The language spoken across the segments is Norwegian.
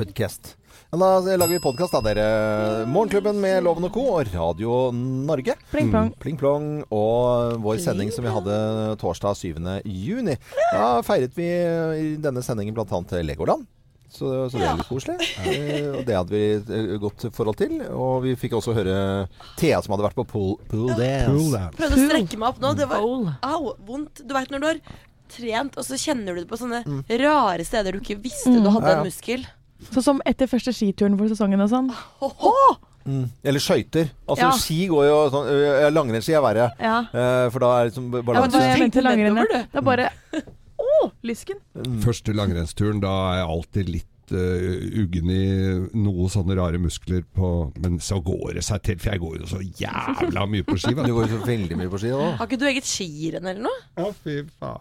podcast. Da lager vi podkast, da, dere. Morgenklubben med Loven og Co. og Radio Norge. Pling plong. Pling plong. Og vår sending som vi hadde torsdag 7. juni. Da feiret vi i denne sendingen bl.a. Legoland. Så, så det var litt koselig. Eh, og det hadde vi et godt forhold til. Og vi fikk også høre Thea som hadde vært på pool, pool dance. Pool dance. Prøvde å strekke meg opp nå. Det var au, vondt. Du veit når du har trent, og så kjenner du det på sånne Mm. rare steder du ikke visste du hadde Ja, ja. en muskel. Sånn som etter første skituren for sesongen og sånn. Mm. Eller skøyter. Altså Ja. ski går jo sånn Langrennsski er verre. Ja. Eh, for da er det liksom Ja, men balanse. tenkte nedover, du. Det er bare Å, lysken! Første langrennsturen, da er jeg alltid litt uh, uggen i noe sånne rare muskler på Men så går det seg til, for jeg går jo så jævla mye på ski. Du går jo så veldig mye på ski òg. Har ikke du eget skirenn eller noe? Å, fy faen.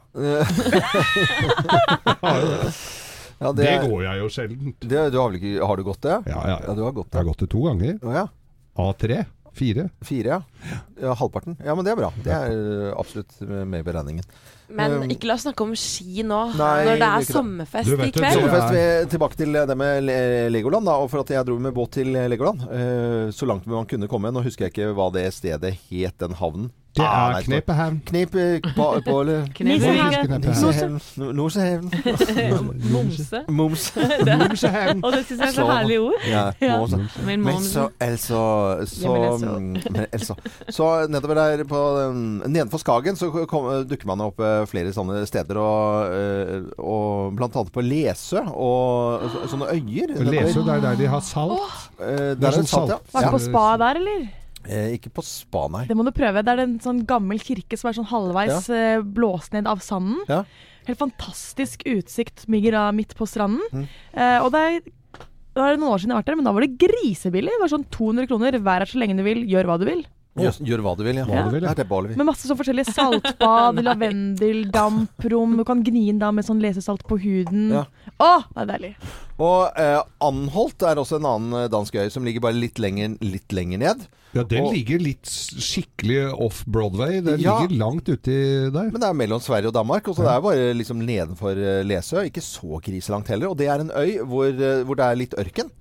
Ja, Det, det, går jeg jo sjelden. Det, du har, ikke, har du gått det? Ja, ja, Ja, ja. du har gått Jeg har gått det to ganger. Oh, ja. A3. Fire. Fire, ja. ja. Halvparten. Ja, men det er bra. Det er øh, absolutt med i beregningen. Men Um, ikke la oss snakke om ski nå, Nei, når det det er er det. sommerfest vet i kveld. Sommerfest, vi, tilbake til det med Legoland. Da, og for at jeg dro med båt til Legoland. eh, så langt man kunne komme. Nå husker jeg ikke hva det stedet het, den havnen. Det Ah, er Knepehevn Knepehavn. Knep eh, på, på eller Knepehavn. Norsehavn. Norsehavn. Momse. Mums. Og det syns jeg er så herlig ord. Ja, Ja. Men, Men så, altså så, Ja, men men altså. så nedover der på um, Nedenfor Skagen så kom, dukker man opp eh, flere sånne steder, og, eh, og blant annet på Lesø og så, sånne øyer. Lesø, det er der de har salt. Oh, der er er det sånn salt, ja. Var det på spa der, eller? Eh, ikke på spa, nei. Det må du prøve. Det er en sånn gammel kirke som er sånn halvveis eh, blåst ned av sanden. Ja. Helt fantastisk utsikt Migra midt på stranden. Mm. Eh, og det er, det er noen år siden jeg har vært der, men da var det grisebillig. Det var sånn 200 kroner. Vær her så lenge du vil, gjør hva du vil. Gjør, gjør hva du vil, ja. Hva du vil, ja. Det er det Med masse sånn forskjellige saltbad, lavendel, damprom. Du kan gni inn da med sånn lesesalt på huden. Ja. Å, det er deilig. Og eh, Anholt er også en annen eh, dansk øy som ligger bare litt lenger, litt lenger ned. Ja, den Og- ligger litt skikkelig off Broadway. Den Ja. ligger langt uti der. Men det er mellom Sverige og Danmark, og så det er bare liksom nedenfor eh, Lesø. Ikke så kriselangt heller. Og det er en øy hvor, eh, hvor det er litt ørken.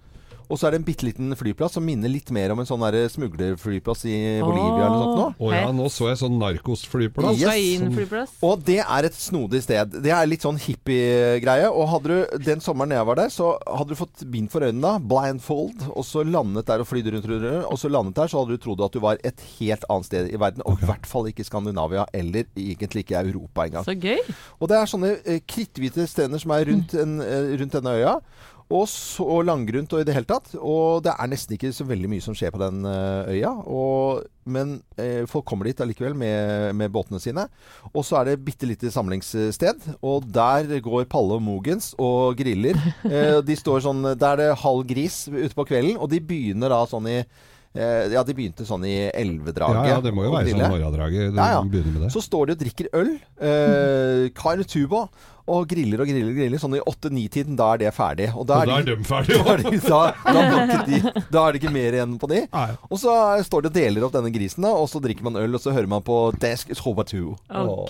Og så er det en bitte liten flyplass som minner litt mer om en sånn der smuglerflyplass i Bolivia eller noe sånt. nå. oh, ja, nå så jeg sånn narkosflyplass. Yes. Og det er et snodig sted. Det er litt sånn hippie-greie. Og hadde du den sommeren jeg var der, så hadde du fått bind for øynene, da, blindfold, og så landet der og flydde rundt, rundt, rundt, og så landet der, så hadde du trodd at du var et helt annet sted i verden. Og i hvert fall ikke Skandinavia, eller egentlig ikke Europa engang. Så gøy. Og det er sånne eh, kritthvite stener som er rundt, en, eh, rundt denne øya. Og så og langgrunt og i det hele tatt. Og det er nesten ikke så veldig mye som skjer på den eh, øya. Og, men eh, folk kommer dit allikevel med, med båtene sine. Og så er det bitte lite samlingssted. Og der går Palle og Mogens og griller. Eh, de står sånn Der er det halv gris ute på kvelden, og de begynner da sånn i eh, Ja, de begynte sånn i elvedraget. ja, det må jo være sånn morgendraget. Ja, ja. begynner med det. Så står de og drikker øl. Eh, Kar tuba. Og griller og griller og griller. Sånn i åtte-ni-tiden, da er det ferdig. Og da Og er, da er de, de ferdige. da, er de, da, da, er de, da er det ikke mer igjen på de. Nei. Og så står det og deler opp denne grisen, da, og så drikker man øl, og så hører man på Desk 2. Å, Det oh,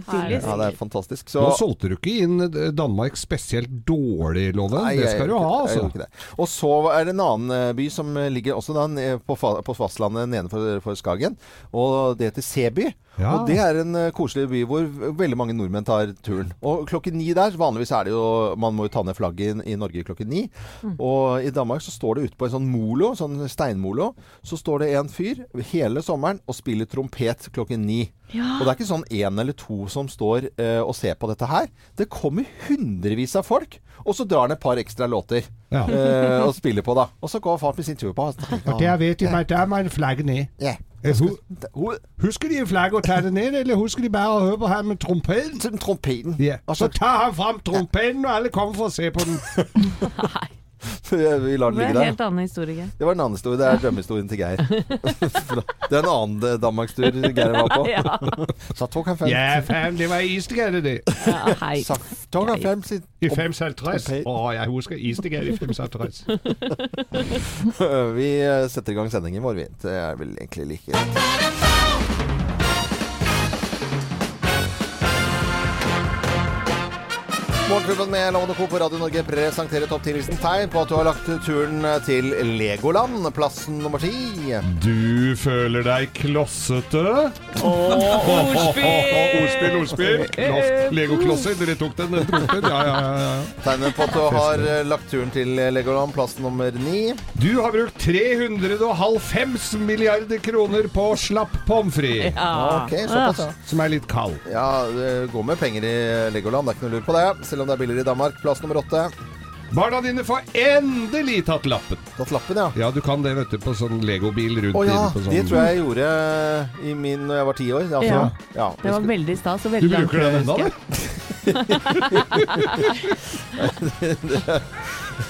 idyllisk. Ja, det er fantastisk. Så Nå solgte du ikke inn Danmark spesielt dårlig, Loven. Nei, Det jeg skal du ha, altså. Og så er det en annen eh, by som ligger også da, på, på fastlandet nedenfor for Skagen. Og det heter Seby. Ja. Og det er en eh, koselig by hvor veldig mange nordmenn tar turen. Og klokken ni der, vanligvis er det jo Man må jo ta ned flagget i, i Norge klokken ni. Og i Danmark så står det ute på en sånn molo, sånn steinmolo, så står det en fyr hele sommeren og spiller trompet klokken ni. Ja. Og det er ikke sånn én eller to som står eh, og ser på dette her. Det kommer hundrevis av folk, og så drar han et par ekstra låter Ja. eh, og spiller på, da. Og så går far med sin tur på. Og det vet jeg, der må en flagge ned. Ja. Husker de en flagge og ta det ned, eller husker de bare å høre på ham med trompeten? Til Trompeten. Ja. Så tar han fram trompeten, og alle kommer for å se på den. Vi lar den Det var ligge en der. helt annen historie. Det var en annen historie. Det er drømmehistorien til Geir. det er en annen eh, danmarkstur Geir var på. Ja. Så fem. Ja, fem, det var Istegade, det. ja, hei. så tok han I 550. Trompet. Å, jeg husker Istegade i 550. Vi eh, setter i gang sendingen vår, vi. Det er vel egentlig like greit. Morgenklubben med Lovende Co. på Radio Norge presenterer topp 10-listen tegn på at du har lagt turen til Legoland, plassen nummer ti. Du føler deg klossete? Ordspill! Ordspill, ordspill. Kloss, Legoklosser. Dere tok den, dere tok den. Ja, ja, ja, ja. Tegnet på at du har eh, lagt turen til Legoland, plass nummer ni. Du har brukt 350 milliarder kroner på slapp pommes frites. Ja. Okay, såpass, ja. Som er litt kald. Ja, det går med penger i Legoland, det er ikke noe lur på det. Selv om det er billigere i Danmark. Plass nummer åtte. Barna dine får endelig tatt lappen. Tatt lappen, ja. Ja, du kan det, vet du, på sånn legobil rundt Å ja, inne sånn det tror jeg jeg gjorde i min når jeg var ti år. Altså, Ja. ja, Det var veldig stas og veldig Du bruker den ennå, du? jeg.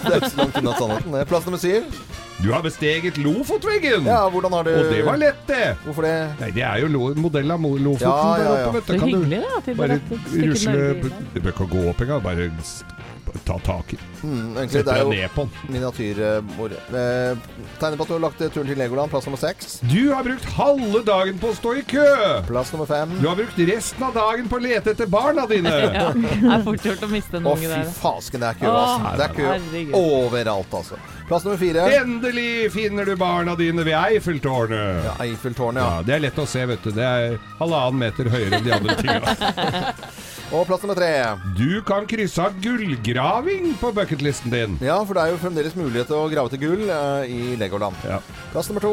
det er ikke så langt unna sannheten. det. Plass nummer syv. Du har besteget Lofotveggen! Ja, hvordan har du Og det var lett, det! Hvorfor det? Nei, det er jo lo modell av Lofoten Ja, ja, der oppe, vet Så du. Kan du hyggelig da, at de bare rusle. Du bør ikke gå opp engang, bare ta tak i. Mm, egentlig, det er deg jo ned på den. miniatyrmor. Eh, tegner på at du har lagt turen til Legoland, plass nummer seks. Du har brukt halve dagen på å stå i kø! Plass nummer fem. Du har brukt resten av dagen på å lete etter barna dine! Ja, det er fort gjort å miste en Å, fy der. fasken, det er kø, Åh, altså. Det er kø herregud. overalt, altså. Plass nummer fire. Endelig finner du barna dine ved Eiffeltårnet! Ja, Eiffeltårnet, ja. Ja, Det er lett å se, vet du. Det er halvannen meter høyere enn de andre tinga. Og plass nummer tre. Du kan krysse av gullgraving på bucketlisten din. Ja, for det er jo fremdeles mulighet til å grave til gull eh, i Legoland. Ja. Plass nummer to.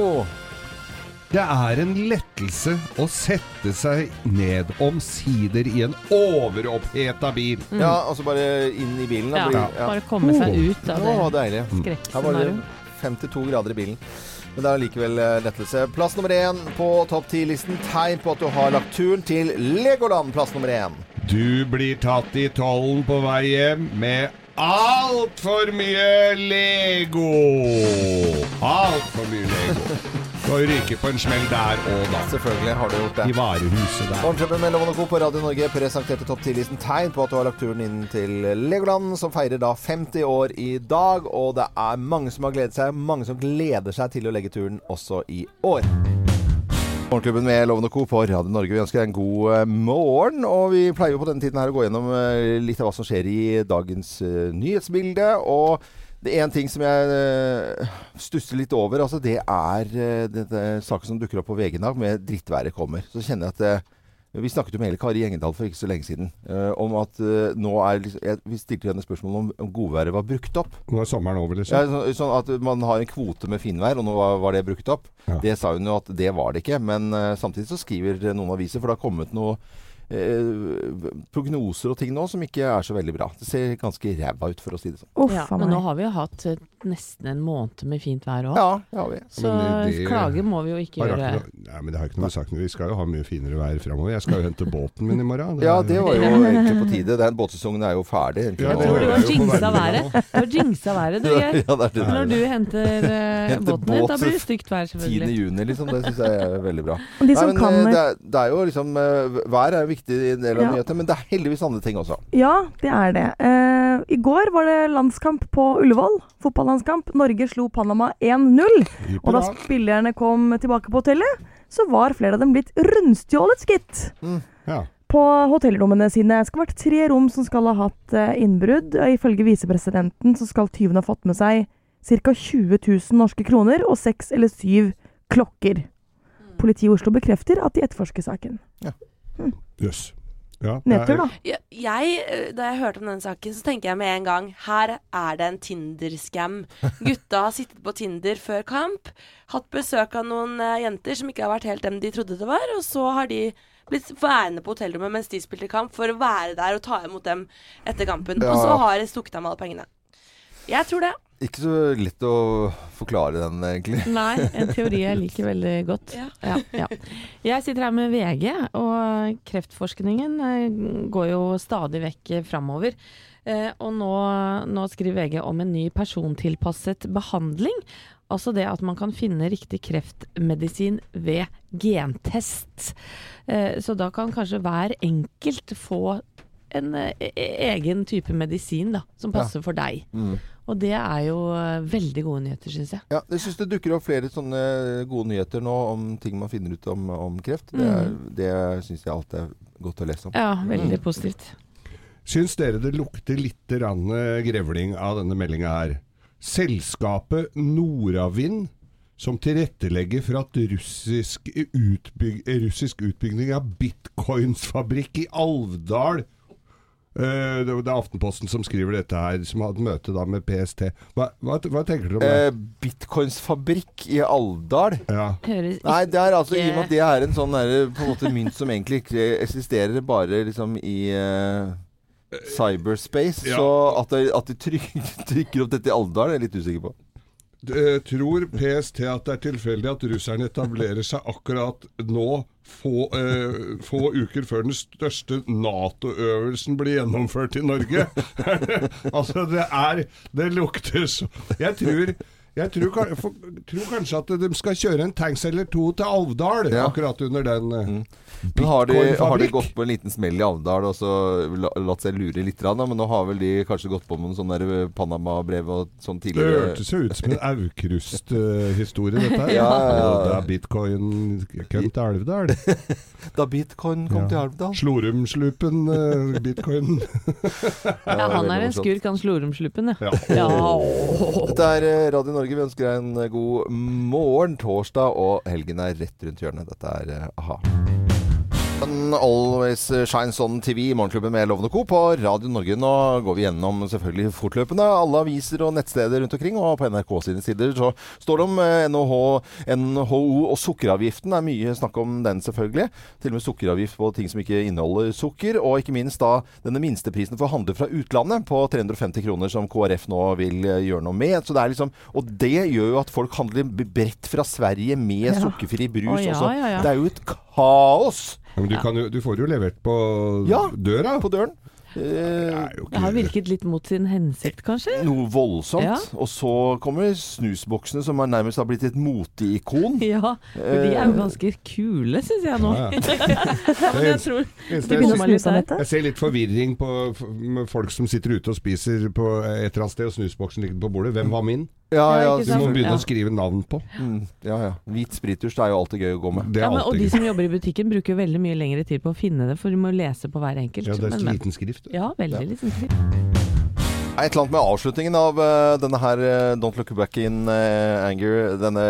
Det er en lettelse å sette seg ned omsider i en overoppheta bil. Ja, altså bare inn i bilen. da Ja, blir- ja. bare komme seg ut av Å, det deilig. Her var det skrekkscenarioet. 52 grader i bilen. Men det er likevel eh, lettelse. Plass nummer én på topp ti-listen. Tegn på at du har lagt turen til Legoland. Plass nummer én. Du blir tatt i tollen på vei hjem med altfor mye Lego. Altfor mye Lego. Du har ryket på en smell der og da. Selvfølgelig har du gjort det. I varehuset der. Morgenklubben med Lovende Co. på Radio Norge presenterte topp 10-listen tegn på at du har lagt turen inn til Legoland, som feirer da 50 år i dag. Og det er mange som har gledet seg, mange som gleder seg til å legge turen også i år. Morgenklubben med Loven og Co. på Radio Norge. Vi ønsker deg en god eh, morgen. Og vi pleier jo på denne tiden her å gå gjennom eh, litt av hva som skjer i dagens eh, nyhetsbilde. Og det er en ting som jeg stusser litt over. Altså det er denne saken som dukker opp på VG i dag, med 'drittværet kommer'. Så kjenner jeg at Vi snakket jo med hele Kari Gjengedal for ikke så lenge siden uh, om at uh, nå er liksom, jeg, Vi stilte henne spørsmål om, om godværet var brukt opp. Nå er sommeren over, liksom. Ja, så, sånn at man har en kvote med finvær, og nå var, var det brukt opp. Ja. Det sa hun jo at det var det ikke. Men uh, samtidig så skriver noen aviser, for det har kommet noe eh, prognoser og ting nå som ikke er så veldig bra. Det ser ganske ræva ut, for å si det sånn. Uff Ja, men nå har vi jo hatt nesten en måned med fint vær òg. Ja, det vi. Så det- klage må vi jo ikke gjøre. ikke noe- Nei, men det har ikke noe sagt. Vi skal jo ha mye finere vær framover. Jeg skal jo hente båten min i morgen. Ja, er- det var jo egentlig på tide. Den båtsesongen er jo ferdig. Ja, Jeg tror du har jinxa været. Du har jinxa været, du. Geir. det er. Når du henter eh, Henter båten din, da blir det stygt vær, selvfølgelig. 10. juni, liksom. Det syns jeg er veldig bra. De Nei, men, kan eh, det, er, det er jo liksom eh, Vær er en viktig del av Ja. nyhetene, men det er heldigvis andre ting også. Ja, det er det. Uh, I går var det landskamp på Ullevål. Fotballandskamp. Norge slo Panama 1-0. Og da spillerne kom tilbake på hotellet, så var flere av dem blitt rundstjålet, gitt. Ja. På hotellrommene sine. Det skal ha vært tre rom som skal ha hatt eh, innbrudd. Og Ifølge visepresidenten så skal tyvene ha fått med seg ca. 20 000 norske kroner og seks eller syv klokker. Politiet i Oslo bekrefter at de etterforsker saken. Jøss. Ja, det er- Nedtur, da. Jeg, jeg, eh, da jeg hørte om denne saken, så tenker jeg med en gang Her er det en Tinder-scam. Gutta har sittet på Tinder før kamp, hatt besøk av noen eh, jenter som ikke har vært helt dem de trodde det var, og så har de blitt værende på hotellrommet mens de spilte kamp, for å være der og ta imot dem etter kampen. Ja. Og så har de stukket av med alle pengene. Jeg tror det. Ikke så lett å forklare den, egentlig. Nei, en teori jeg liker veldig godt. Ja. Ja, ja. Jeg sitter her med VG, og kreftforskningen eh, går jo stadig vekk framover. Eh, og nå, nå skriver VG om en ny persontilpasset behandling. Altså det at man kan finne riktig kreftmedisin ved gentest. Eh, så da kan kanskje hver enkelt få en eh, e- egen type medisin da, som Ja. passer for deg. Mm. Og det er jo eh, veldig gode nyheter, syns jeg. Ja, jeg syns det dukker opp flere sånne gode nyheter nå om ting man finner ut om, om kreft. Det, er- det syns jeg alltid er godt å lese om. Ja, veldig Mm. positivt. Syns dere det lukter litt rann grevling av denne meldinga her? Selskapet Noravind, som tilrettelegger for at russisk, utbyg russisk utbygging av bitcoinsfabrikk i Alvdal Eh, det er Aftenposten som skriver dette her, som hadde møte da med PST. Hva, hva, hva tenker dere om det? Eh, Bitcoinsfabrikk i Alvdal. Ja. Nei, det er altså i og med at det er en sånn der, på en måte mynt som egentlig ikke eksisterer, bare liksom i uh, cyberspace. Ja. Så at, de, at de trykker, trykker opp dette i Alvdal, er jeg litt usikker på. Eh, Tror PST at det er tilfeldig at russerne etablerer seg akkurat nå, få, eh, få uker før den største Nato-øvelsen blir gjennomført i Norge? altså, det er Det lukter så Jeg tror jeg tror, for- tror kanskje at de skal kjøre en tanks eller to til Alvdal Ja. akkurat under den eh, Men har de, har de gått på en liten smell i Alvdal og så la, latt seg lure litt? Da, men nå har vel de kanskje gått på med noen sånne der Panama-brev og sånn Det tidligere? hørtes jo ut som en Aukrust-historie, dette her. Ja, ja, ja. Da bitcoin kom til Alvdal. Da bitcoin kom Ja. til Alvdal? Slorumslupen, eh, bitcoin. Ja, han er en skurk, han Slorumslupen, ja. Ja. ja. Dette er eh, Radio Norge. Vi ønsker deg en eh, god morgen, torsdag, og helgen er rett rundt hjørnet. Dette er eh, a-ha. Always Shines On TV, i Morgenklubben med Lovende Co. på Radio Norge. Nå går vi gjennom selvfølgelig fortløpende alle aviser og nettsteder rundt omkring. Og på NRK sine sider så står det om eh, NHO og sukkeravgiften. Det er mye snakk om den, selvfølgelig. Til og med sukkeravgift på ting som ikke inneholder sukker. Og ikke minst da denne minsteprisen for å handle fra utlandet på 350 kroner, som KrF nå vil eh, gjøre noe med. Så det er liksom, og det gjør jo at folk handler bredt fra Sverige med Ja. sukkerfri brus oh, ja, også. ja. Det er jo et kaos Men du, kan jo, du får det jo levert på Ja. døra. på døren. Eh, Det er Det har virket litt mot sin hensikt, kanskje? noe voldsomt. Ja. Og så kommer snusboksene, som er nærmest har blitt et moteikon. Ja, for de er jo ganske kule, syns jeg nå. Ja, ja. Men jeg tror Jeg, jeg ser litt forvirring på folk som sitter ute og spiser på et eller annet sted, og snusboksen ligger på bordet. Hvem var min? Ja, Ja, Du må begynne Ja. å skrive navn på. mm, ja, ja. Hvit sprittusj er jo alltid gøy å gå med. Det Ja, men, og de som jobber i butikken bruker veldig mye lengre tid på å finne det, for de må lese på hver enkelt. Ja, det er men. liten skrift. Ja, veldig liten skrift. Et eller annet med avslutningen av uh, denne her uh, Don't Look Back In uh, Anger. Denne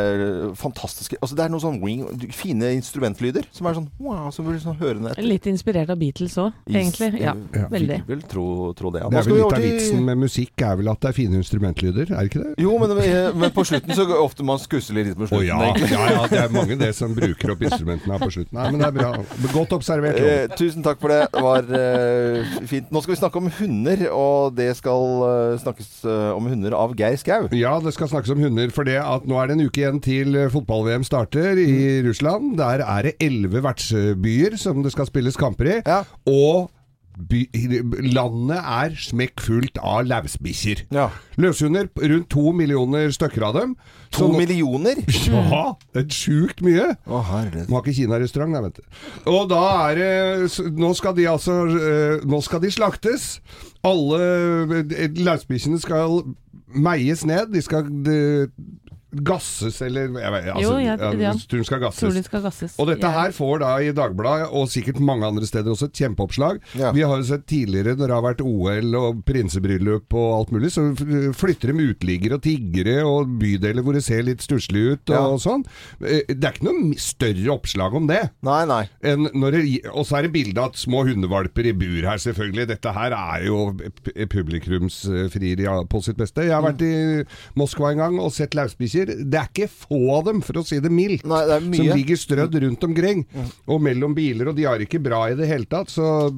fantastiske Altså Det er noen sånn wing, fine instrumentlyder som er sånn wow, som blir sånn hørende etter. Litt inspirert av Beatles òg, egentlig. Ja, Ja. veldig. Fikk vel tro, tro det. Ja. Det er vel litt av vitsen med musikk er vel at det er fine instrumentlyder, er det ikke det? Jo, men, men på slutten så ofte man skusselig litt på slutten. slutten. ja, egentlig. ja, ja, det er mange det som bruker opp instrumentene her på slutten. Nei, men det er bra. Godt observert. Tusen takk for det. Det var fint. Nå skal vi snakke om hunder, og det skal eh, snakkes eh, om hunder av Geir Skau. Ja, det skal snakkes om hunder, for det at nå er det en uke igjen til eh, fotball-VM starter i Russland. Der er det elleve vertsbyer som det skal spilles kamper i. Ja. Og by, landet er smekkfullt av lausbikkjer. Ja. Løshunder, rundt to millioner stykker av dem. To Så millioner? Ja, det er sjukt mye. Å, herlighet. De har ikke kinarestaurant, nei, vet du. Og da er det Nå skal de altså eh, Nå skal de slaktes. Alle lausbikkjene skal meies ned. De skal de, gasses, eller jeg vet, altså, Jo, jeg- ja. tror skal gasses. Tror de skal gasses. Og dette Ja. her får da i Dagbladet, og sikkert mange andre steder også, et kjempeoppslag. Ja. Vi har jo sett tidligere, når det har vært OL og prinsebryllup og alt mulig, så flytter de uteliggere og tiggere og bydeler hvor det ser litt stusslig ut og Ja. sånn. Eh, Det er ikke noe større oppslag om det. Nei, nei. enn når det, og så er det bilde av små hundevalper i bur her, selvfølgelig. Dette her er jo publikumsfrieri på sitt beste. Jeg har vært i Moskva en gang og sett lauvsbikkjer. Det er ikke få av dem, for å si det mildt. Nei, det Som ligger strødd rundt omkring. Og mellom biler, og de har ikke bra i det hele tatt. Så,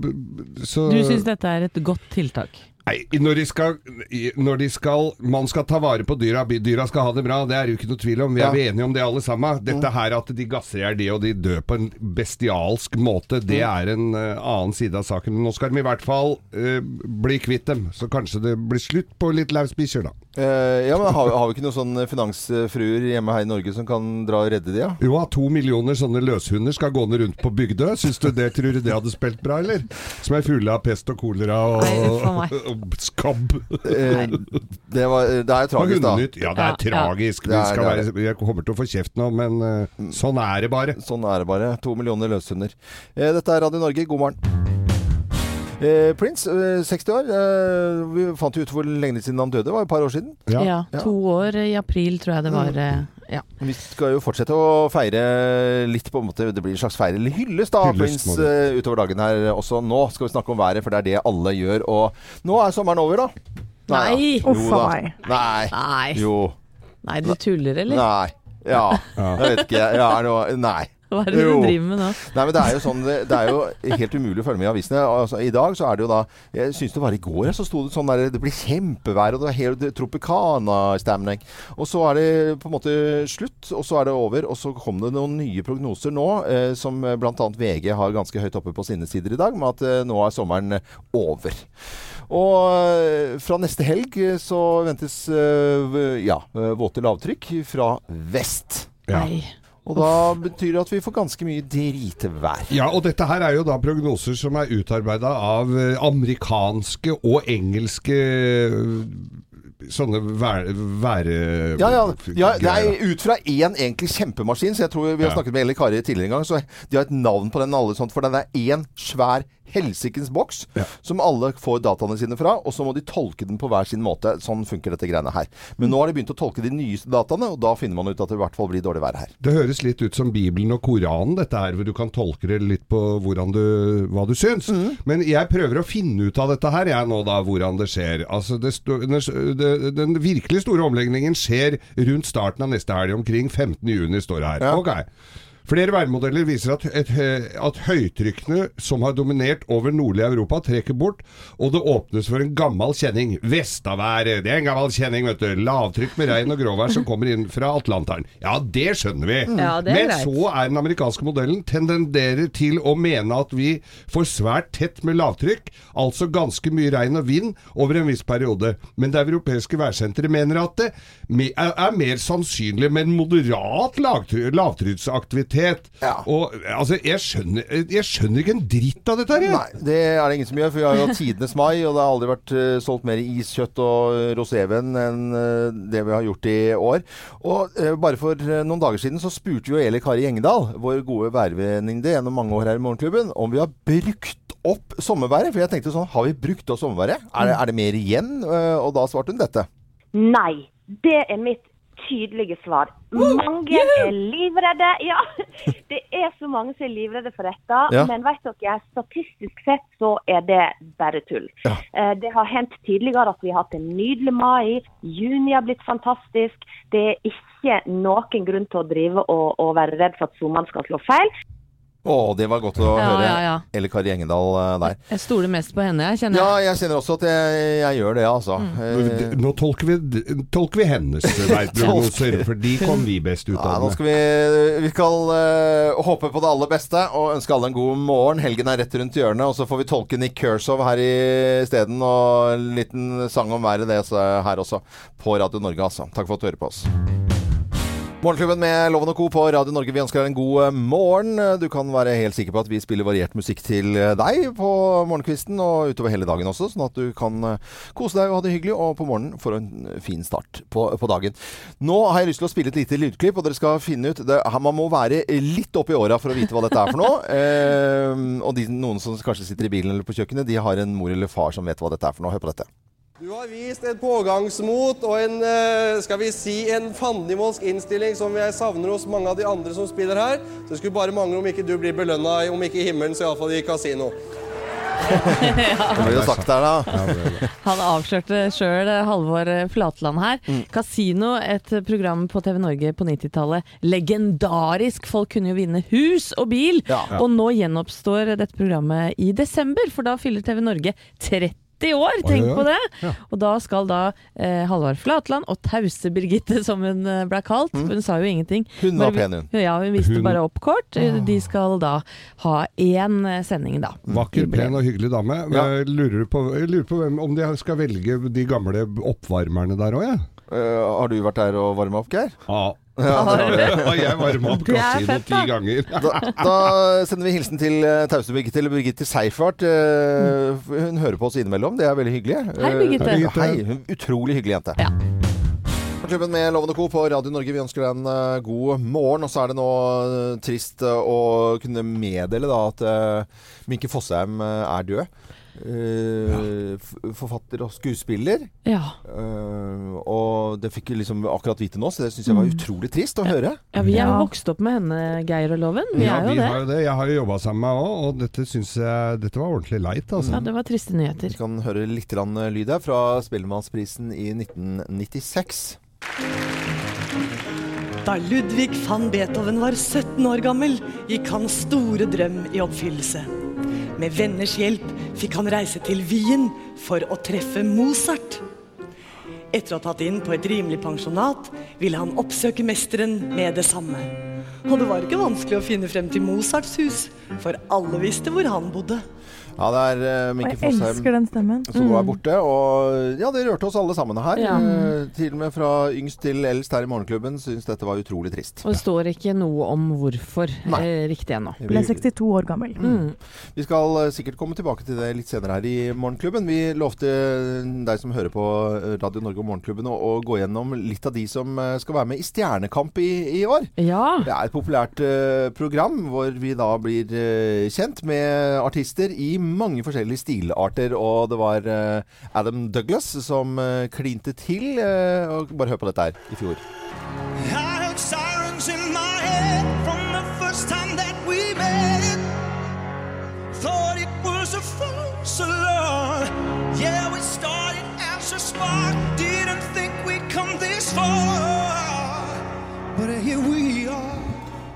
så Du syns dette er et godt tiltak? Nei, når de, skal, når de skal Man skal ta vare på dyra, dyra skal ha det bra, det er jo ikke noe tvil om. Vi er Ja. enige om det alle sammen. Dette her at de gasser i hjel de, og de dør på en bestialsk måte, det er en uh, annen side av saken. Nå skal de i hvert fall uh, bli kvitt dem. Så kanskje det blir slutt på litt lauvsbikkjer, da. Eh, ja, men har, har vi ikke noen sånne finansfruer hjemme her i Norge som kan dra og redde de, ja? Jo, at to millioner sånne løshunder skal gående rundt på Bygdø. Syns du det, tror du det hadde spilt bra, eller? Som er fulle av pest og kolera og, Nei, og skabb. Eh, det, var, det er jo tragisk, da. Ja, det er Ja, ja. tragisk. Det er- Det er være, jeg kommer til å få kjeft nå, men uh, sånn er det bare. Sånn er det bare. To millioner løshunder. Eh, dette er Radio Norge, god morgen. Eh, Prince, eh, 60 år. Eh, vi fant jo ut hvor lenge siden han døde. Det var et par år siden. Ja. Ja. To år i april, tror jeg det var. eh, Ja. Vi skal jo fortsette å feire litt på en måte Det blir en slags feire eller hyllest da, Prince, eh, utover dagen her også. Nå skal vi snakke om været, for det er det alle gjør. Og nå er sommeren over, da. Nei. Uff Jo a da. meg. Nei. Nei. Jo. Nei, du tuller, eller? Nei. Ja. Ja. Jeg vet ikke. Ja, nå, Nei. Hva er det du driver med nå? Nei, men det er jo sånn Det, det er jo helt umulig å følge med i avisene. Altså, I dag så er det jo da Jeg syns det var i går så sto det sånn der Det blir kjempevær, og det var helt Tropicana-stemning. Og så er det på en måte slutt, og så er det over. Og så kom det noen nye prognoser nå, eh, som bl.a. VG har ganske høyt oppe på sine sider i dag, med at eh, nå er sommeren over. Og eh, fra neste helg eh, så ventes eh, ja, våte lavtrykk fra vest. Ja. Nei. Og da betyr det at vi får ganske mye dritvær. Ja, og dette her er jo da prognoser som er utarbeida av eh, amerikanske og engelske eh, sånne være... vær Ja, ja, ja, det er ut fra én egentlig kjempemaskin. Så jeg tror Vi har snakket med Eli Kari tidligere en gang, så de har et navn på den. alle sånt, For den er én svær helsikens boks Ja. som alle får dataene sine fra. Og så må de tolke den på hver sin måte. Sånn funker dette greiene her. Men nå har de begynt å tolke de nyeste dataene, og da finner man ut at det i hvert fall blir dårlig vær her. Det høres litt ut som Bibelen og Koranen, dette her, hvor du kan tolke det litt på du, hva du syns. Mm. Men jeg prøver å finne ut av dette her, jeg nå da, hvordan det skjer. Altså, det det, den virkelig store omleggingen skjer rundt starten av neste helg, omkring 15. juni, står det her. Ja. Ok. Flere værmodeller viser at, et, at høytrykkene som har dominert over nordlig Europa, trekker bort, og det åpnes for en gammel kjenning. Vestaværet, det er en gammel kjenning, vet du. Lavtrykk med regn og gråvær som kommer inn fra Atlanteren. Ja, det skjønner vi. Ja, det Men greit. så er den amerikanske modellen tendenderer til å mene at vi får svært tett med lavtrykk, altså ganske mye regn og vind over en viss periode. Men det europeiske værsenteret mener at det er er mer sannsynlig med en moderat lavtry- lavtrykksaktivitet. Ja. Og altså, jeg skjønner, jeg skjønner ikke en dritt av dette her. jeg. Nei, det er det ingen som gjør. For vi har jo tidenes mai, og det har aldri vært uh, solgt mer iskjøtt og roséven enn uh, det vi har gjort i år. Og uh, bare for eh, noen dager siden så spurte jo Eli Kari Engedal, vår gode værvenninne gjennom mange år her i Morgenklubben, om vi har brukt opp sommerværet. For jeg tenkte sånn, har vi brukt opp sommerværet? Er det, er det mer igjen? Eh, Og da svarte hun dette. Nei. Det er mitt tydelige svar. Mange er livredde. Ja, det er så mange som er livredde for dette. Ja. Men vet dere, statistisk sett så er det bare tull. Ja. Eh, Det har hendt tidligere at vi har hatt en nydelig mai. Juni har blitt fantastisk. Det er ikke noen grunn til å drive og, og være redd for at sommeren skal slå feil. Å, det var godt å Ja, høre ja, ja. Eller Kari Engedal eh, der. Jeg stoler mest på henne, jeg kjenner. Ja, jeg kjenner også at jeg, jeg gjør det, altså. Mm. Nå tolker vi, tolker vi hennes værprognoser, for de kom vi best ut Ja, av. nå skal vi, vi skal uh, håpe på det aller beste og ønske alle en god morgen. Helgen er rett rundt hjørnet, og så får vi tolke Nick Kershaw her isteden. Og en liten sang om været det så her også, på Radio Norge, altså. Takk for at du hører på oss. Morgenklubben med Loven og Co. på Radio Norge. Vi ønsker deg en god eh, morgen. Du kan være helt sikker på at vi spiller variert musikk til eh, deg på morgenkvisten og utover hele dagen også, sånn at du kan eh, kose deg og ha det hyggelig, og på morgenen får en fin start på, på dagen. Nå har jeg lyst til å spille et lite lydklipp, og dere skal finne ut det, Man må være litt oppi åra for å vite hva dette er for noe. Eh, og de, noen som kanskje sitter i bilen eller på kjøkkenet, de har en mor eller far som vet hva dette er for noe. Hør på dette. Du har vist et pågangsmot og en, eh, skal vi si, en fandenivoldsk innstilling som jeg savner hos mange av de andre som spiller her. Så det skulle bare mangle om ikke du blir belønna, om ikke i himmelen, så iallfall i kasino. Det blir jo sagt der, da. Han avslørte sjøl Halvor Flatland her. Mm. Casino, et program på TV Norge på 90-tallet. Legendarisk! Folk kunne jo vinne hus og bil. Ja. Og nå gjenoppstår dette programmet i desember, for da fyller TV Norge 30 år, tenk på det! Og da skal da eh, Halvard Flatland og Tause Birgitte, som hun eh, ble kalt, for hun sa jo ingenting. Mm. Hun var pen, hun. Ja, hun viste Hun- bare opp kort. De skal da ha én eh, sending, da. Vakker, pen og hyggelig dame. Ja. Jeg lurer på, jeg lurer på hvem, om de skal velge de gamle oppvarmerne der òg, jeg. Eh, har du vært der og varma opp, Geir? Ja. Ja, det du. Og jeg varma opp Det kasino ti ganger. Da, da sender vi hilsen til uh, Tause Birgitte, eller Birgitte Seifert. Eh, hun hører på oss innimellom. Det er veldig hyggelig. Hei, Birgitte. Eh, Hei, hun, utrolig hyggelig jente. Ja. Klubben med Lovende Co. på Radio Norge, vi ønsker deg en uh, god morgen. Og så er det nå uh, trist uh, å kunne meddele da at uh, Minke Fossheim er død. eh, f- forfatter og skuespiller. Ja. Eh, og det fikk vi liksom akkurat vite nå, så det syns jeg var utrolig trist å høre. ja, vi er jo vokst opp med henne, Geir og Loven. Vi Ja, er jo vi det. har jo det. Jeg har jo jobba sammen med henne òg, og dette syns jeg Dette var ordentlig leit, altså. Ja, det var triste Vi nyheter. kan høre litt grann lyd her fra Spellemannsprisen i 1996. Da Ludvig van Beethoven var 17 år gammel, gikk hans store drøm i oppfyllelse. Med venners hjelp fikk han reise til Wien for å treffe Mozart. Etter å ha tatt inn på et rimelig pensjonat, ville han oppsøke mesteren med det samme. Og det var ikke vanskelig å finne frem til Mozarts hus, for alle visste hvor han bodde. Ja, det er uh, Og Minke jeg elsker den stemmen. som er borte. Og ja, det rørte oss alle sammen her. Ja. Uh, til og med fra yngst til eldst her i Morgenklubben syns dette var utrolig trist. Og det står ikke noe om hvorfor Nei. eh, riktig ennå. Ble 62 år gammel. Mm. Vi skal eh, sikkert komme tilbake til det litt senere her i Morgenklubben. Vi lovte eh, deg som hører på eh, Radio Norge og Morgenklubben å, å gå gjennom litt av de som eh, skal være med i Stjernekamp i, i år. Ja. Det er et populært uh, program hvor vi da blir uh, kjent med artister i mange forskjellige stilarter. Og det var eh, Adam Douglas som eh, klinte til. eh, og bare hør på dette her i fjor. Thought it was a false alarm. Yeah, we started as a spark.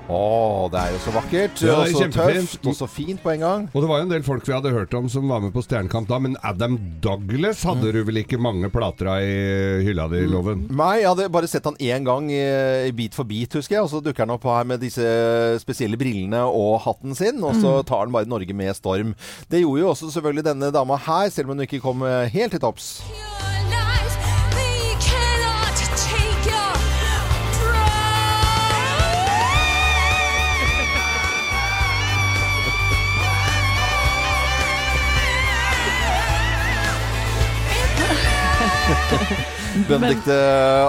Å, det er jo så vakkert. Ja, og så tøft og så fint på en gang. Og det var jo en del folk vi hadde hørt om som var med på Stjernekamp da, men Adam Douglas hadde du vel ikke mange plater av i hylla di, Loven? Nei, jeg hadde bare sett han én gang i, Beat for beat, husker jeg. Og så dukker han opp her med disse spesielle brillene og hatten sin. Og så tar han bare Norge med storm. Det gjorde jo også selvfølgelig denne dama her, selv om hun ikke kom eh, helt til topps. Benedicte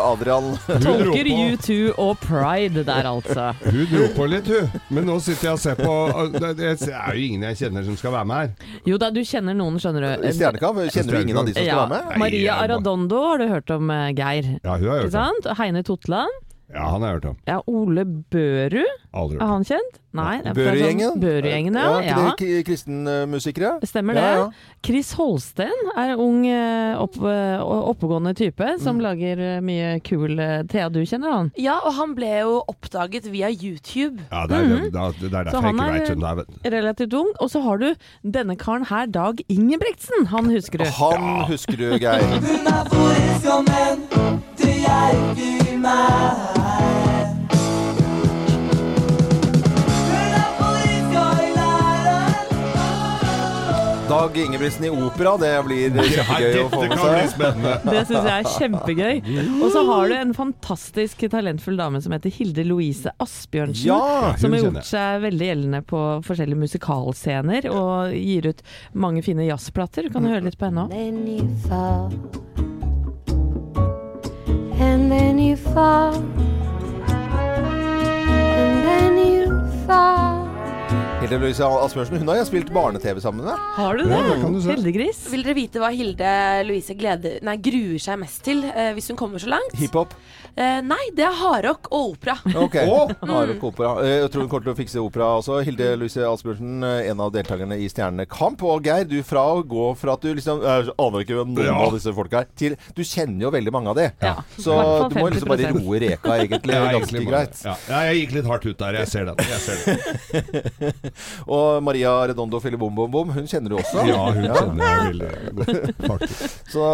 Adrian. Tolker U2 og Pride der, altså. Hun dro på litt, hun. Men nå sitter jeg og ser på Det er jo ingen jeg kjenner som skal være med her. Jo da, du kjenner noen, skjønner du. I Stjernekamp kjenner du ingen av de som skal Ja, være med? Maria Aradondo har du hørt om, eh, Geir. Ja, hun har hørt om. Heine Totland. Ja, han har jeg hørt om. Ja, Ole Børud. Aldri Er hørt Er han kjent? Nei. det er? Sånn, ja. ja. ikke det Kristenmusikere? Stemmer det. Ja, ja. Chris Holsten er ung, eh, opp, eh, oppegående type som Mm. lager eh, mye kul Thea, du kjenner han? Ja, og han ble jo oppdaget via YouTube. Ja, det er, det, det, det er derfor jeg ikke er- veit hvem det er. vet du. Relativt ung. Og så har du denne karen her, Dag Ingebrigtsen. Han husker du. Han husker du, Geir. Dag Ingebrigtsen i opera, det blir kjempegøy å få med kan bli seg. Det syns jeg er kjempegøy. Og så har du en fantastisk talentfull dame som heter Hilde Louise Asbjørnsen. Ja! Som har gjort seg veldig gjeldende på forskjellige musikalscener og gir ut mange fine jazzplater. Du kan høre litt på henne òg. And then you fall. And then you fall. Hilde Louise Asbjørnsen, hun har jeg spilt barne-TV sammen med. Har du Ja, det? det kan du. Hildegris? Vil dere vite hva Hilde Louise gleder, nei, gruer seg mest til eh, hvis hun kommer så langt? Hiphop. Eh, nei, det er hardrock og opera. Ok. Hardrock opera. Eh, Jeg tror hun kommer til å fikse opera også. Hilde Louise Asbjørnsen, eh, en av deltakerne i Stjernekamp. Og Geir, du fra å gå fra at du liksom Jeg aner ikke hvem noen Ja. av disse folka er, til du kjenner jo veldig mange av de. Ja. Så du må liksom bare roe reka, egentlig. Ja, ganske egentlig bare- greit. Ja. ja, jeg gikk litt hardt ut der. Jeg ser den. Jeg ser den. Og Maria Redondo hun kjenner du også. Ja, hun kjenner jeg veldig godt, faktisk. Så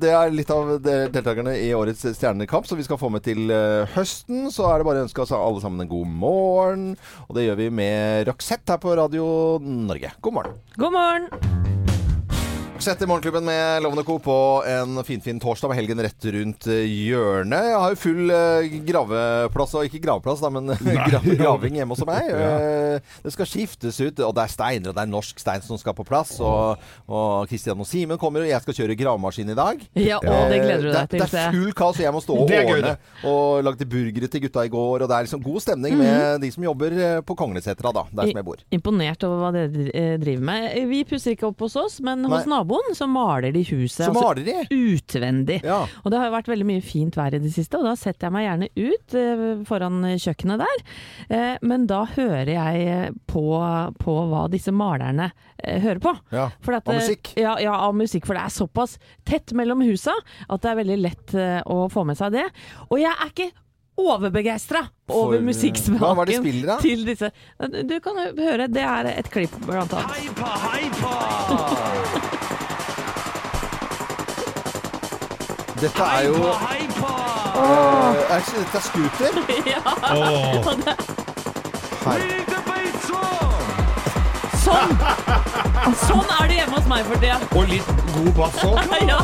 det er litt av deltakerne i årets Stjernekamp som vi skal få med til eh, høsten. Så er det bare å ønske oss alle sammen en god morgen. Og det gjør vi med Roxette her på Radio Norge. God morgen. God morgen! I Morgenklubben med Lovende Co. på en finfin torsdag med helgen rett rundt eh, hjørnet. Jeg har jo full eh, graveplass, og ikke graveplass, da, men graving hjemme hos meg. ja. Det skal skiftes ut, og det er steiner, og det er norsk stein som skal på plass. Og, og Kristian og Simen kommer, og jeg skal kjøre gravemaskin i dag. Ja, og det gleder du Eh, deg til, Det, det er full kaos, og jeg må stå og ordne. Og lagde burgere til gutta i går, og det er liksom god stemning med de som jobber eh, på Konglesetra, da, der som jeg bor. Imponert over hva dere eh, driver med. Vi pusser ikke opp hos oss, men hos Nei. Naboen så maler de huset. Så altså maler de. Utvendig. Ja. Og det har jo vært veldig mye fint vær i det siste, og da setter jeg meg gjerne ut eh, foran kjøkkenet der. Eh, men da hører jeg eh, på, på hva disse malerne eh, hører på. Ja, For at, av eh, musikk. Ja, ja, av musikk, for det er såpass tett mellom husa at det er veldig lett eh, å få med seg det. Og jeg er ikke overbegeistra over musikksmaken til disse. Du kan høre, det er et klipp blant annet. Heipa, hyper! Dette er jo Hyper! eh, er ikke dette er scooter? Åh. The! Sånn! Sånn er det hjemme hos meg for tida. Og litt god bass òg. Ja.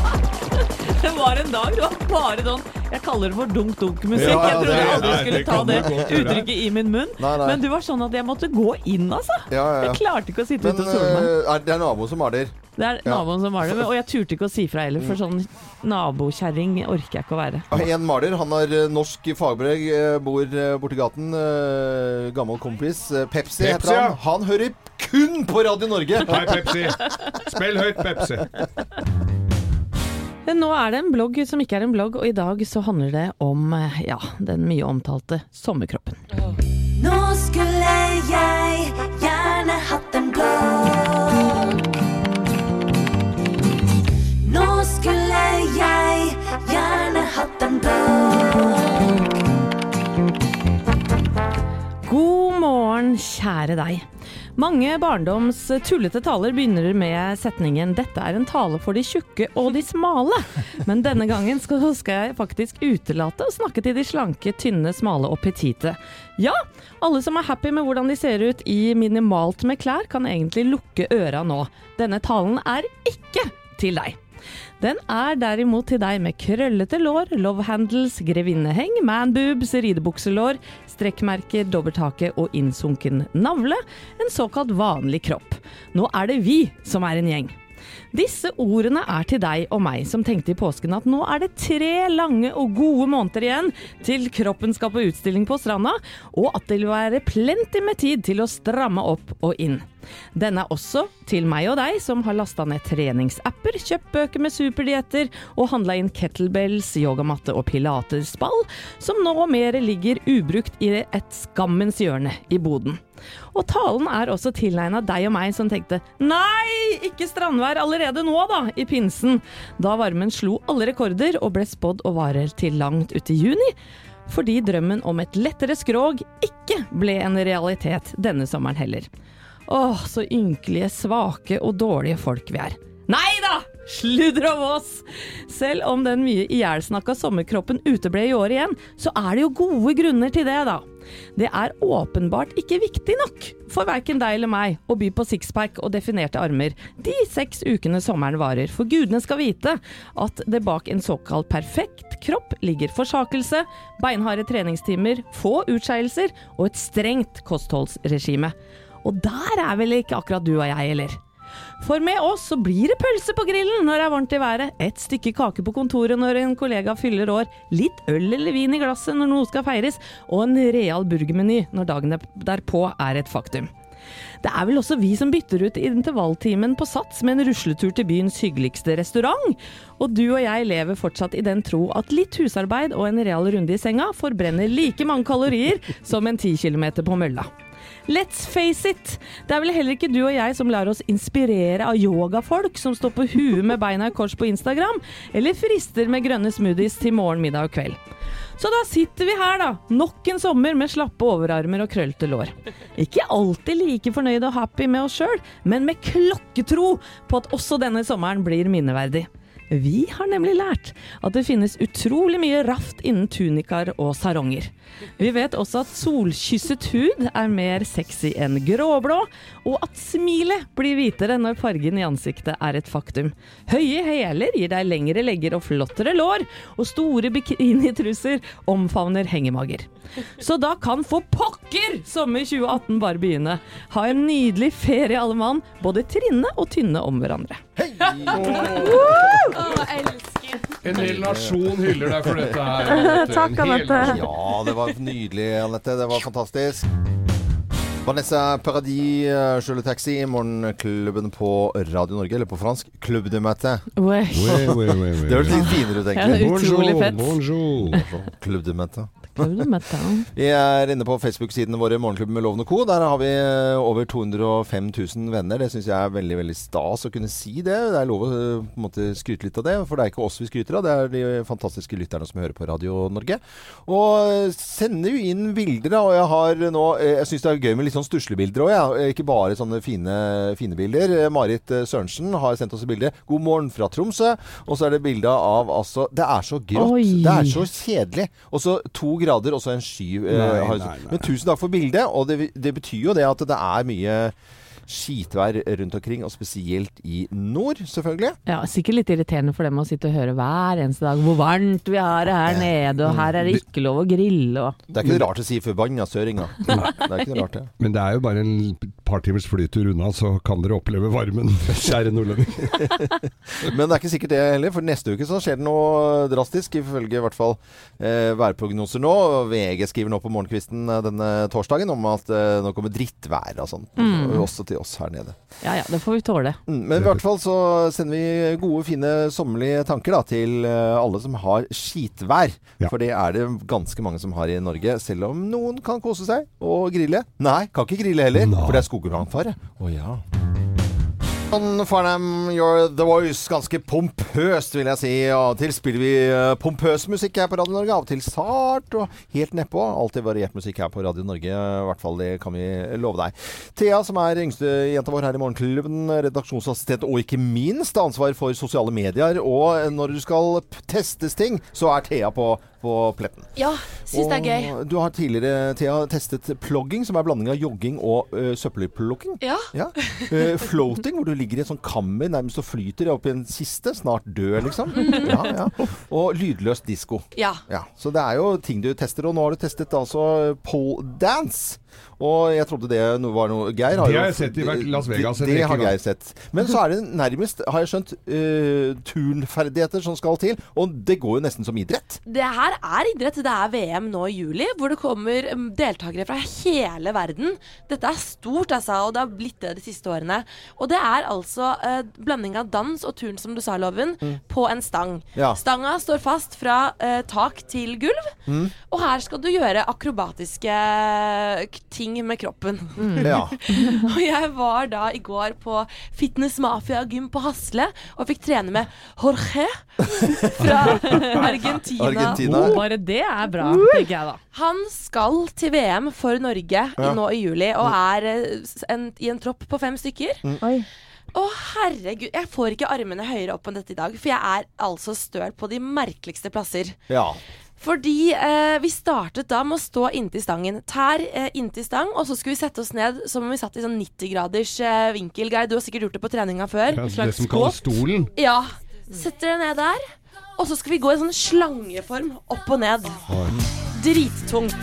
Det var en dag det var bare sånn Jeg kaller det for dunk-dunk-musikk. Ja, ja, jeg trodde jeg aldri skulle ta det uttrykket i min munn. Nei, nei. Men du var sånn at jeg måtte gå inn, altså. Ja, ja, ja. Jeg klarte ikke å sitte ute og sole meg. eh, er det er naboen som maler? Det er naboen som maler. Og jeg turte ikke å si fra heller, for sånn nabokjerring orker jeg ikke å være. En maler. Han har eh, norsk fagbrev, eh, bor borti gaten. Gammel kompis. Pepsi, Pepsi, heter han. Han hører kun på Radio Norge! Hei, Pepsi. Spill høyt, Pepsi. Men Nå er det en blogg som ikke er en blogg, og i dag så handler det om eh, ja, den mye omtalte sommerkroppen. Nå skulle jeg gjerne hatt en blogg. Nå skulle jeg gjerne hatt en blogg. God morgen, kjære deg. Mange barndoms tullete taler begynner med setningen 'Dette er en tale for de tjukke og de smale'. Men denne gangen skal, jeg faktisk utelate å snakke til de slanke, tynne, smale og petite. Ja, alle som er happy med hvordan de ser ut i minimalt med klær, kan egentlig lukke øra nå. Denne talen er ikke til deg. Den er derimot til deg med krøllete lår, love handles, grevinneheng, manboobs, ridebukselår, strekkmerker, dobbelthake og innsunken navle. En såkalt vanlig kropp. Nå er det vi som er en gjeng. Disse ordene er til deg og meg som tenkte i påsken at nå er det tre lange og gode måneder igjen til kroppen skal på utstilling på stranda, og at det vil være plenty med tid til å stramme opp og inn. Denne er også til meg og deg som har lasta ned treningsapper, kjøpt bøker med superdietter og handla inn kettlebells, yogamatte og pilatesball, som nå mer ligger ubrukt i et skammens hjørne i boden. Og talen er også tilegna deg og meg som tenkte nei, ikke strandvær allerede nå da, i pinsen, da varmen slo alle rekorder og ble spådd å vare til langt ut i juni, fordi drømmen om et lettere skrog ikke ble en realitet denne sommeren heller. Åh, så ynkelige, svake og dårlige folk vi er. Nei da! Sludder om oss! Selv om den mye ihjelsnakka sommerkroppen uteble i år igjen, så er det jo gode grunner til det, da. Det er åpenbart ikke viktig nok for verken deg eller meg å by på sixpack og definerte armer de seks ukene sommeren varer, for gudene skal vite at det bak en såkalt perfekt kropp ligger forsakelse, beinharde treningstimer, få utskeielser og et strengt kostholdsregime. Og der er vel ikke akkurat du og jeg, eller? For med oss så blir det pølse på grillen når det er varmt i været, et stykke kake på kontoret når en kollega fyller år, litt øl eller vin i glasset når noe skal feires, og en real burgermeny når dagen derpå er et faktum. Det er vel også vi som bytter ut intervalltimen på Sats med en rusletur til byens hyggeligste restaurant. Og du og jeg lever fortsatt i den tro at litt husarbeid og en real runde i senga forbrenner like mange kalorier som en 10 km på mølla. Let's face it! Det er vel heller ikke du og jeg som lar oss inspirere av yogafolk som står på huet med beina i kors på Instagram, eller frister med grønne smoothies til morgen, middag og kveld. Så da sitter vi her, da, nok en sommer med slappe overarmer og krøllete lår. Ikke alltid like fornøyd og happy med oss sjøl, men med klokketro på at også denne sommeren blir minneverdig. Vi har nemlig lært at det finnes utrolig mye raft innen tunikaer og saronger. Vi vet også at solkysset hud er mer sexy enn gråblå, og at smilet blir hvitere når fargen i ansiktet er et faktum. Høye hæler gir deg lengre legger og flottere lår, og store bikinitruser omfavner hengemager. Så da kan for pokker sommer 2018 bare begynne. Ha en nydelig ferie alle mann, både trinne og tynne om hverandre. En hel nasjon hyller deg for dette her. Anette. Takk, Anette. Ja, det var nydelig, Anette. Det var fantastisk. Vanessa Paradis, uh, Sjøle Taxi, morgenklubben på Radio Norge, eller på fransk, Club de Matin. Oi. Oui, oui, oui, oui. Det høres litt finere ut, egentlig. Ja, Bonjour, bonjour. Club de Matin. Vi er inne på Facebook-sidene våre, Morgenklubben med Loven og Co. Der har vi eh, over 205 000 venner. Det syns jeg er veldig veldig stas å kunne si det. Det er lov å eh, på en måte skryte litt av det, for det er ikke oss vi skryter av. Det er de fantastiske lytterne som hører på Radio Norge. Og eh, sender jo inn bilder. Og jeg har nå Jeg syns det er gøy med litt sånn stuslebilder òg. Ikke bare sånne fine, fine bilder. Marit Sørensen har sendt oss et bilde. 'God morgen fra Tromsø'. Og så er det bilde av altså Det er så grått. Oi. Det er så kjedelig. Og så to grader, og så en sky. eh, Nei, nei, nei. Men tusen takk for bildet. Og det, det betyr jo det at det er mye skitvær rundt omkring, og spesielt i nord, selvfølgelig. Ja, Sikkert litt irriterende for dem å sitte og høre hver eneste dag hvor varmt vi har det her nede, og her er det ikke lov å grille og Det er ikke rart å si 'forbanna søringa'. Det er ikke rart, det. Men det er jo bare en par timers flytur unna, så kan dere oppleve varmen, kjære nordlending. Men det er ikke sikkert det heller, for neste uke så skjer det noe drastisk, ifølge i hvert fall eh, værprognoser nå. VG skriver nå på morgenkvisten eh, denne torsdagen om at eh, nå kommer drittvær og sånn. Også til oss her nede. Ja ja, det får vi tåle. Mm, Men i hvert fall så sender vi gode, fine, sommerlige tanker da, til eh, alle som har skitvær. Ja. For det er det ganske mange som har i Norge. Selv om noen kan kose seg og grille. Nei, kan ikke grille heller, Nei. for det er skogbrannfare. Å ja. Sånn Farnham, You're The Voice. Ganske pompøst, vil jeg si. Av og til spiller vi eh, pompøs musikk her på Radio Norge. Av og til sart og helt nedpå. Alltid variert musikk her på Radio Norge. I hvert fall, det kan vi love deg. Thea, som er yngste jenta vår her i Morgenklubben, redaksjonsassistent og ikke minst ansvar for sosiale medier. Og når du skal testes ting, så er Thea på, på pletten. Ja, syns det er gøy. Du har tidligere, Thea, testet plogging, som er blanding av jogging og uh, søppelplukking. Ja. Ja. Uh, floating, hvor du ligger i et sånt kammer nærmest og flyter opp i en kiste. Snart død, liksom. Ja, ja. Og lydløs disko. ja. Ja, så det er jo ting du tester. Og nå har du testet altså pole dance. Og jeg trodde det var noe Geir Det jo- har jeg sett i Las Vegas Det, det har. Geir sett. Men så er det nærmest, har jeg skjønt, uh, turnferdigheter som skal til. Og det går jo nesten som idrett. Det her er idrett. Det er VM nå i juli, hvor det kommer um, deltakere fra hele verden. Dette er stort, altså, og det har blitt det de siste årene. Og det er altså uh, blanding av dans og turn, som du sa, Loven, på en stang. Ja. Stanga står fast fra uh, tak til gulv, og her skal du gjøre akrobatiske ting med kroppen. Ja. Og jeg var da i går på Fitness Mafia gym på Hasle og fikk trene med Jorge fra Argentina. Argentina. Oh, bare det er bra, tenker jeg da. Han skal til VM for Norge Ja. nå i juli, og er eh, en, i en tropp på fem stykker. Oi. Å herregud, jeg får ikke armene høyere opp enn dette i dag, for jeg er altså støl på de merkeligste plasser. ja. Fordi eh, vi startet da med å stå inntil stangen. Tær eh, inntil stang, og så skulle vi sette oss ned som om vi satt i sånn 90-graders eh, vinkel. Geir, du har sikkert gjort det på treninga før. Ja, det som kalles stolen. Ja. Setter deg ned der, og så skal vi gå i sånn slangeform opp og ned. Drittungt.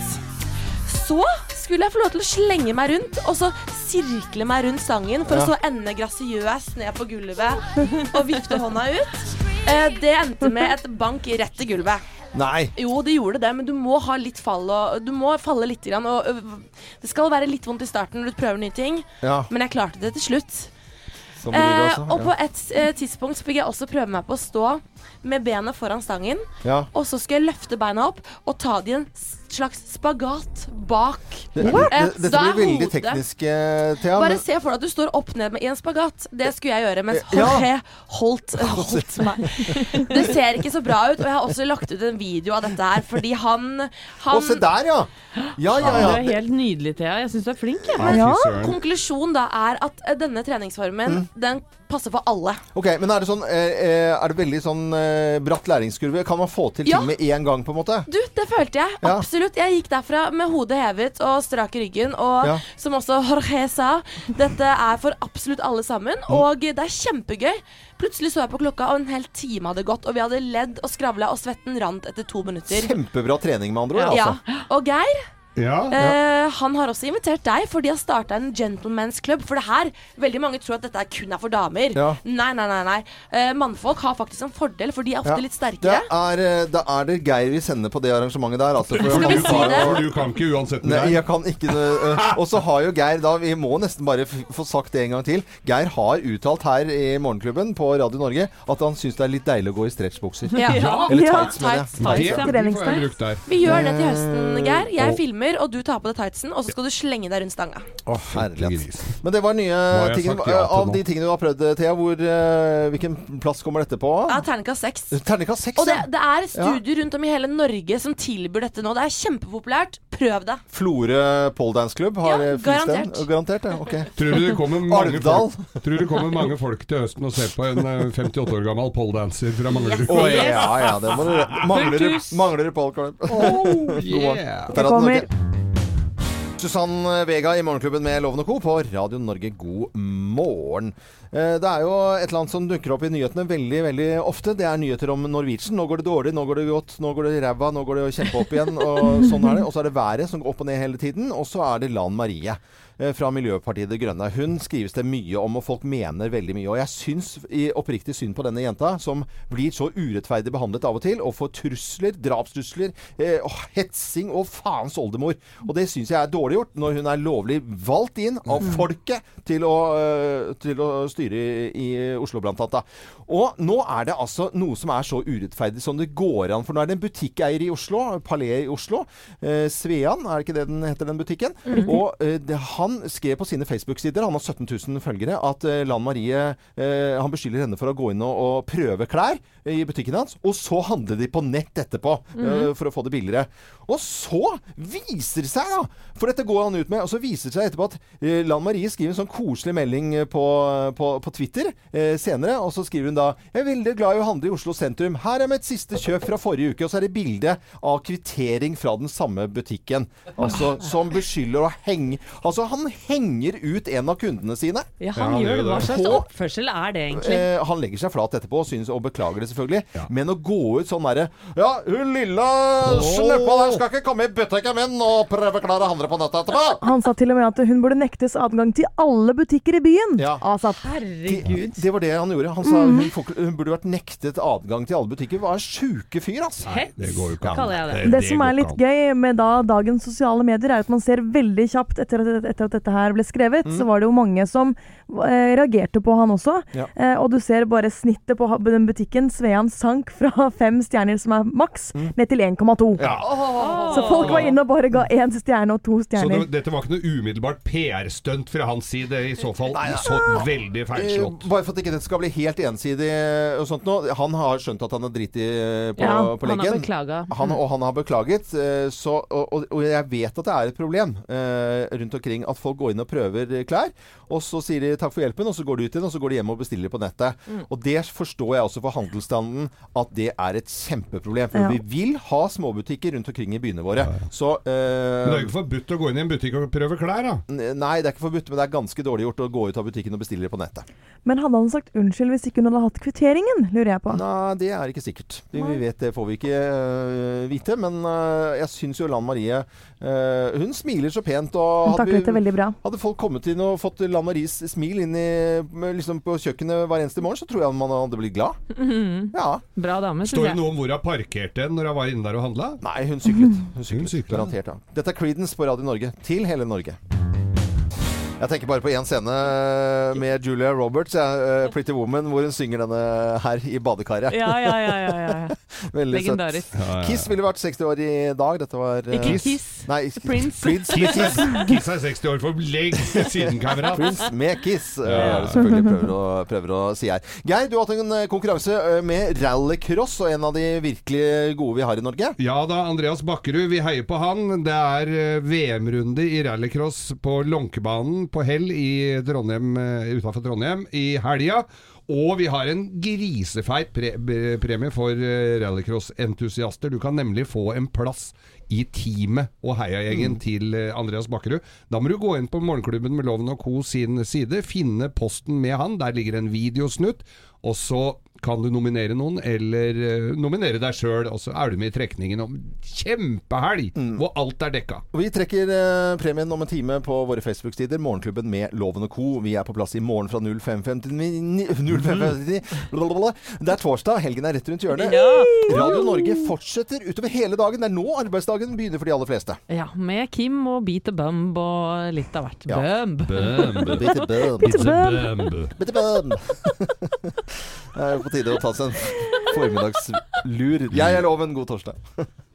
Så skulle jeg få lov til å slenge meg rundt, og så sirkle meg rundt stangen for Ja. å så ende grasiøst ned på gulvet og vifte hånda ut. Eh, det endte med et bank rett i gulvet. Nei. Jo, det gjorde det, men du må ha litt fall og Du må falle litt. Grann, og det skal være litt vondt i starten når du prøver nye ting, Ja. men jeg klarte det til slutt. Blir det Eh, og og på et eh, tidspunkt fikk jeg også prøve meg på å stå med benet foran stangen. ja. Og så skulle jeg løfte beina opp og ta det i en slags spagat bak. Det, Eh, det, dette er blir veldig teknisk, eh, Thea. Bare se for deg at du står opp ned med, i en spagat. Det skulle jeg gjøre, mens Ja. Jorge holdt, holdt meg. Det ser ikke så bra ut, og jeg har også lagt ut en video av dette her, fordi han, han Å, se der, ja! Ja, ja, Du ja. er helt nydelig, Thea. Jeg syns du er flink. Jeg. Ja, Ja. Konklusjonen da er at eh, denne treningsformen Mm. Den passer for alle. Ok, Men er det sånn eh, eh, Er det veldig sånn eh, bratt læringskurve? Kan man få til Ja. ting med én gang, på en måte? Du, det følte jeg. Ja. Absolutt. Jeg gikk derfra med hodet hevet og strak i ryggen. Og Ja. som også Jorge sa, dette er for absolutt alle sammen. Mm. Og det er kjempegøy. Plutselig så jeg på klokka, og en hel time hadde gått. Og vi hadde ledd og skravla, og svetten rant etter to minutter. Kjempebra trening, med andre ord. Ja. Altså. Og Geir, Ja. eh, han har også invitert deg, for de har starta en gentleman's club. For det her, veldig mange tror at dette er kun er for damer. Ja. Nei, nei, nei. nei. Eh, mannfolk har faktisk en fordel, for de er ofte Ja. litt Det sterkere. er, eh, da er det Geir vi sender på det arrangementet der. Altså, for Du kan, for du kan ikke uansett med Nei, deg. jeg kan ikke uh, Og så har jo Geir da Vi må nesten bare f få sagt det en gang til. Geir har uttalt her i Morgenklubben på Radio Norge at han syns det er litt deilig å gå i stretchbukser. Ja. Eller Ja. tights, mener jeg. Tights, tights, ja. Vi gjør det til høsten, Geir. Og- Jeg filmer, og du tar på deg tightsen, og så skal du slenge deg rundt stanga. Å, herlighet. Men det var nye ting. ja Av de tingene du har prøvd, Thea, hvor, uh, hvilken plass kommer dette på? Ja. Terningkast seks, Og det, det er studier rundt om i hele Norge som tilbyr dette nå. Det er kjempepopulært. Prøv det. Florø poledance-klubb har Ja, eh, garantert. Garantert, ja. Ok. Tror du det kommer mange folk, tror du det kommer mange folk til høsten og ser på en eh, 58 år gammel poledancer fra Manglerud? Å ja, ja, det må du Mangler du, Fullt hus. mangler du polklubb? Oh, yeah. Er kommer. Susann Vega i Morgenklubben med Loven og Co. på Radio Norge, god morgen. Eh, Det er jo et eller annet som dukker opp i nyhetene veldig veldig ofte. Det er nyheter om Norwegian. Nå går det dårlig, nå går det godt, nå går det ræva, nå går det kjempeopp igjen. Og sånn er det. Og så er det været som går opp og ned hele tiden. Og så er det Lan Marie fra Miljøpartiet De Grønne. Hun skrives det mye om, og folk mener veldig mye. Og jeg syns i oppriktig synd på denne jenta, som blir så urettferdig behandlet av og til, og får trusler, drapstrusler, eh, og hetsing og faens oldemor. Og det syns jeg er dårlig gjort, når hun er lovlig valgt inn av folket til å, eh, til å styre i, Oslo, blant annet. Og nå er det altså noe som er så urettferdig som det går an. For nå er det en butikkeier i Oslo, Palais i Oslo, eh, Svean, er det ikke det den heter, den butikken? Og eh, det, han skrev på sine Facebook-sider, han har 17 000 følgere, at eh, Lan Marie eh, Han beskylder henne for å gå inn og, og prøve klær i butikken hans, og så handle de på nett etterpå eh, for å få det billigere. Og så viser det seg, da For dette går han ut med, og så viser det seg etterpå at eh, Lan Marie skriver en sånn koselig melding eh, på, på, på Twitter eh, senere, og så skriver hun da Jeg er veldig glad i å handle i Oslo sentrum. Her er mitt siste kjøp fra forrige uke. Og så er det bilde av kvittering fra den samme butikken. Altså som beskylder å henge Altså, han henger ut en av kundene sine. Ja, han han gjør det. Hva slags oppførsel er det egentlig? Eh, han legger seg flat etterpå og, synes, og beklager det selvfølgelig. Ja. Men å gå ut sånn derre Ja, hun lille snøppa der skal ikke komme i butikken min og prøve å klare å handle på nettet etterpå! Han sa til og med at hun burde nektes adgang til alle butikker i byen. Ja. Altså, Herregud. Det var det han gjorde. Han sa hun, får, hun burde vært nektet adgang til alle butikker. Hva er sjuke fyr, ass? Hets, Det går jo ikke an. Det, det. Det som er litt gøy med da dagens sosiale medier, er at man ser veldig kjapt etter at, etter at dette her ble skrevet, så var det jo mange som eh, reagerte på han også. Ja. Eh, og du ser bare snittet på den butikken. Svean sank fra fem stjerner, som er maks, ned til 1,2. Ja. Så folk var inne og bare ga én stjerne og to Så stjerner. det, dette var ikke noe umiddelbart PR-stunt fra hans side, i så fall. Så veldig feilslått. Eh, Bare for at ikke dette skal bli helt ensidig og sånt nå. Han har skjønt at han har driti i på, Ja, på han har leggen. beklaga. Han, og han har beklaget. eh, Så, og, og, og jeg vet at det er et problem eh, rundt omkring at folk går inn og prøver klær, og så sier de takk for hjelpen, og så går de ut igjen, og så går de hjem og bestiller på nettet. Og det forstår jeg også for handelsstanden at det er et kjempeproblem. For Ja. vi vil ha småbutikker rundt omkring i byene våre. Så Men det er eh, jo ikke forbudt å gå inn i en butikk og prøve klær, da. Nei, det er ikke forbudt, men det er ganske dårlig gjort å gå ut av butikken og bestille det på nettet. Men hadde han sagt unnskyld hvis ikke hun hadde hatt kvitteringen, lurer jeg på. Nei, det er ikke sikkert. Vi, vi vet Det får vi ikke uh, vite. Men uh, jeg syns jo Lan Marie uh, Hun smiler så pent. Og Hun taklet det veldig bra. hadde folk kommet inn og fått Lan Maries smil inn i, liksom på kjøkkenet hver eneste morgen, så tror jeg man hadde blitt glad. Mhm. Ja. Bra dame, Står det jeg. noe om hvor hun parkerte den når hun var inne der og handla? Nei, hun syklet. Hun syklet. Garantert, ja. Dette er Creedence på Radio Norge. Til hele Norge. Jeg tenker bare på én scene med Julia Roberts, ja, øh, 'Pretty Woman', hvor hun synger denne her i badekaret. Ja, ja, ja. ja, ja. Veldig søtt. Legendarisk. Kiss ville vært 60 år i dag. Dette var eh, Ikke Kiss. Nei, Prince. Prince, Kiss er, Kiss er 60 år for lenge siden, kamerat. Prince med Kiss, eh, Ja. er selvfølgelig prøver å, prøver å si her. Geir, du har hatt en eh, konkurranse eh, med rallycross, og en av de virkelig gode vi har i Norge. Ja da, Andreas Bakkerud, vi heier på han. Det er eh, VM-runde i rallycross på Lånkebanen på hell i Trondheim, eh, utenfor Trondheim i helga. Og vi har en grisefeit pre pre premie for uh, rallycross-entusiaster. Du kan nemlig få en plass i teamet og heiagjengen til eh, Andreas Bakkerud. Da må du gå inn på Morgenklubben med Loven og Co. sin side, finne posten med han. Der ligger en videosnutt. Og så kan du nominere noen, eller uh, nominere deg sjøl, og så er du med i trekningen om kjempehelg, hvor alt er dekka. Vi trekker uh, premien om en time på våre Facebook-sider. Morgenklubben med Loven og Co. Vi er på plass i morgen fra 05.59 05.59. Det er torsdag, helgen er rett rundt hjørnet. Radio Norge fortsetter utover hele dagen. Det er nå arbeidsdagen begynner for de aller fleste. Ja, med Kim og Beat the Bumb og litt av hvert. Ja. Bumb. Beat the Bumb. Beat the bum. Det er på tide å ta seg en formiddagslur. Jeg er Loven. God torsdag.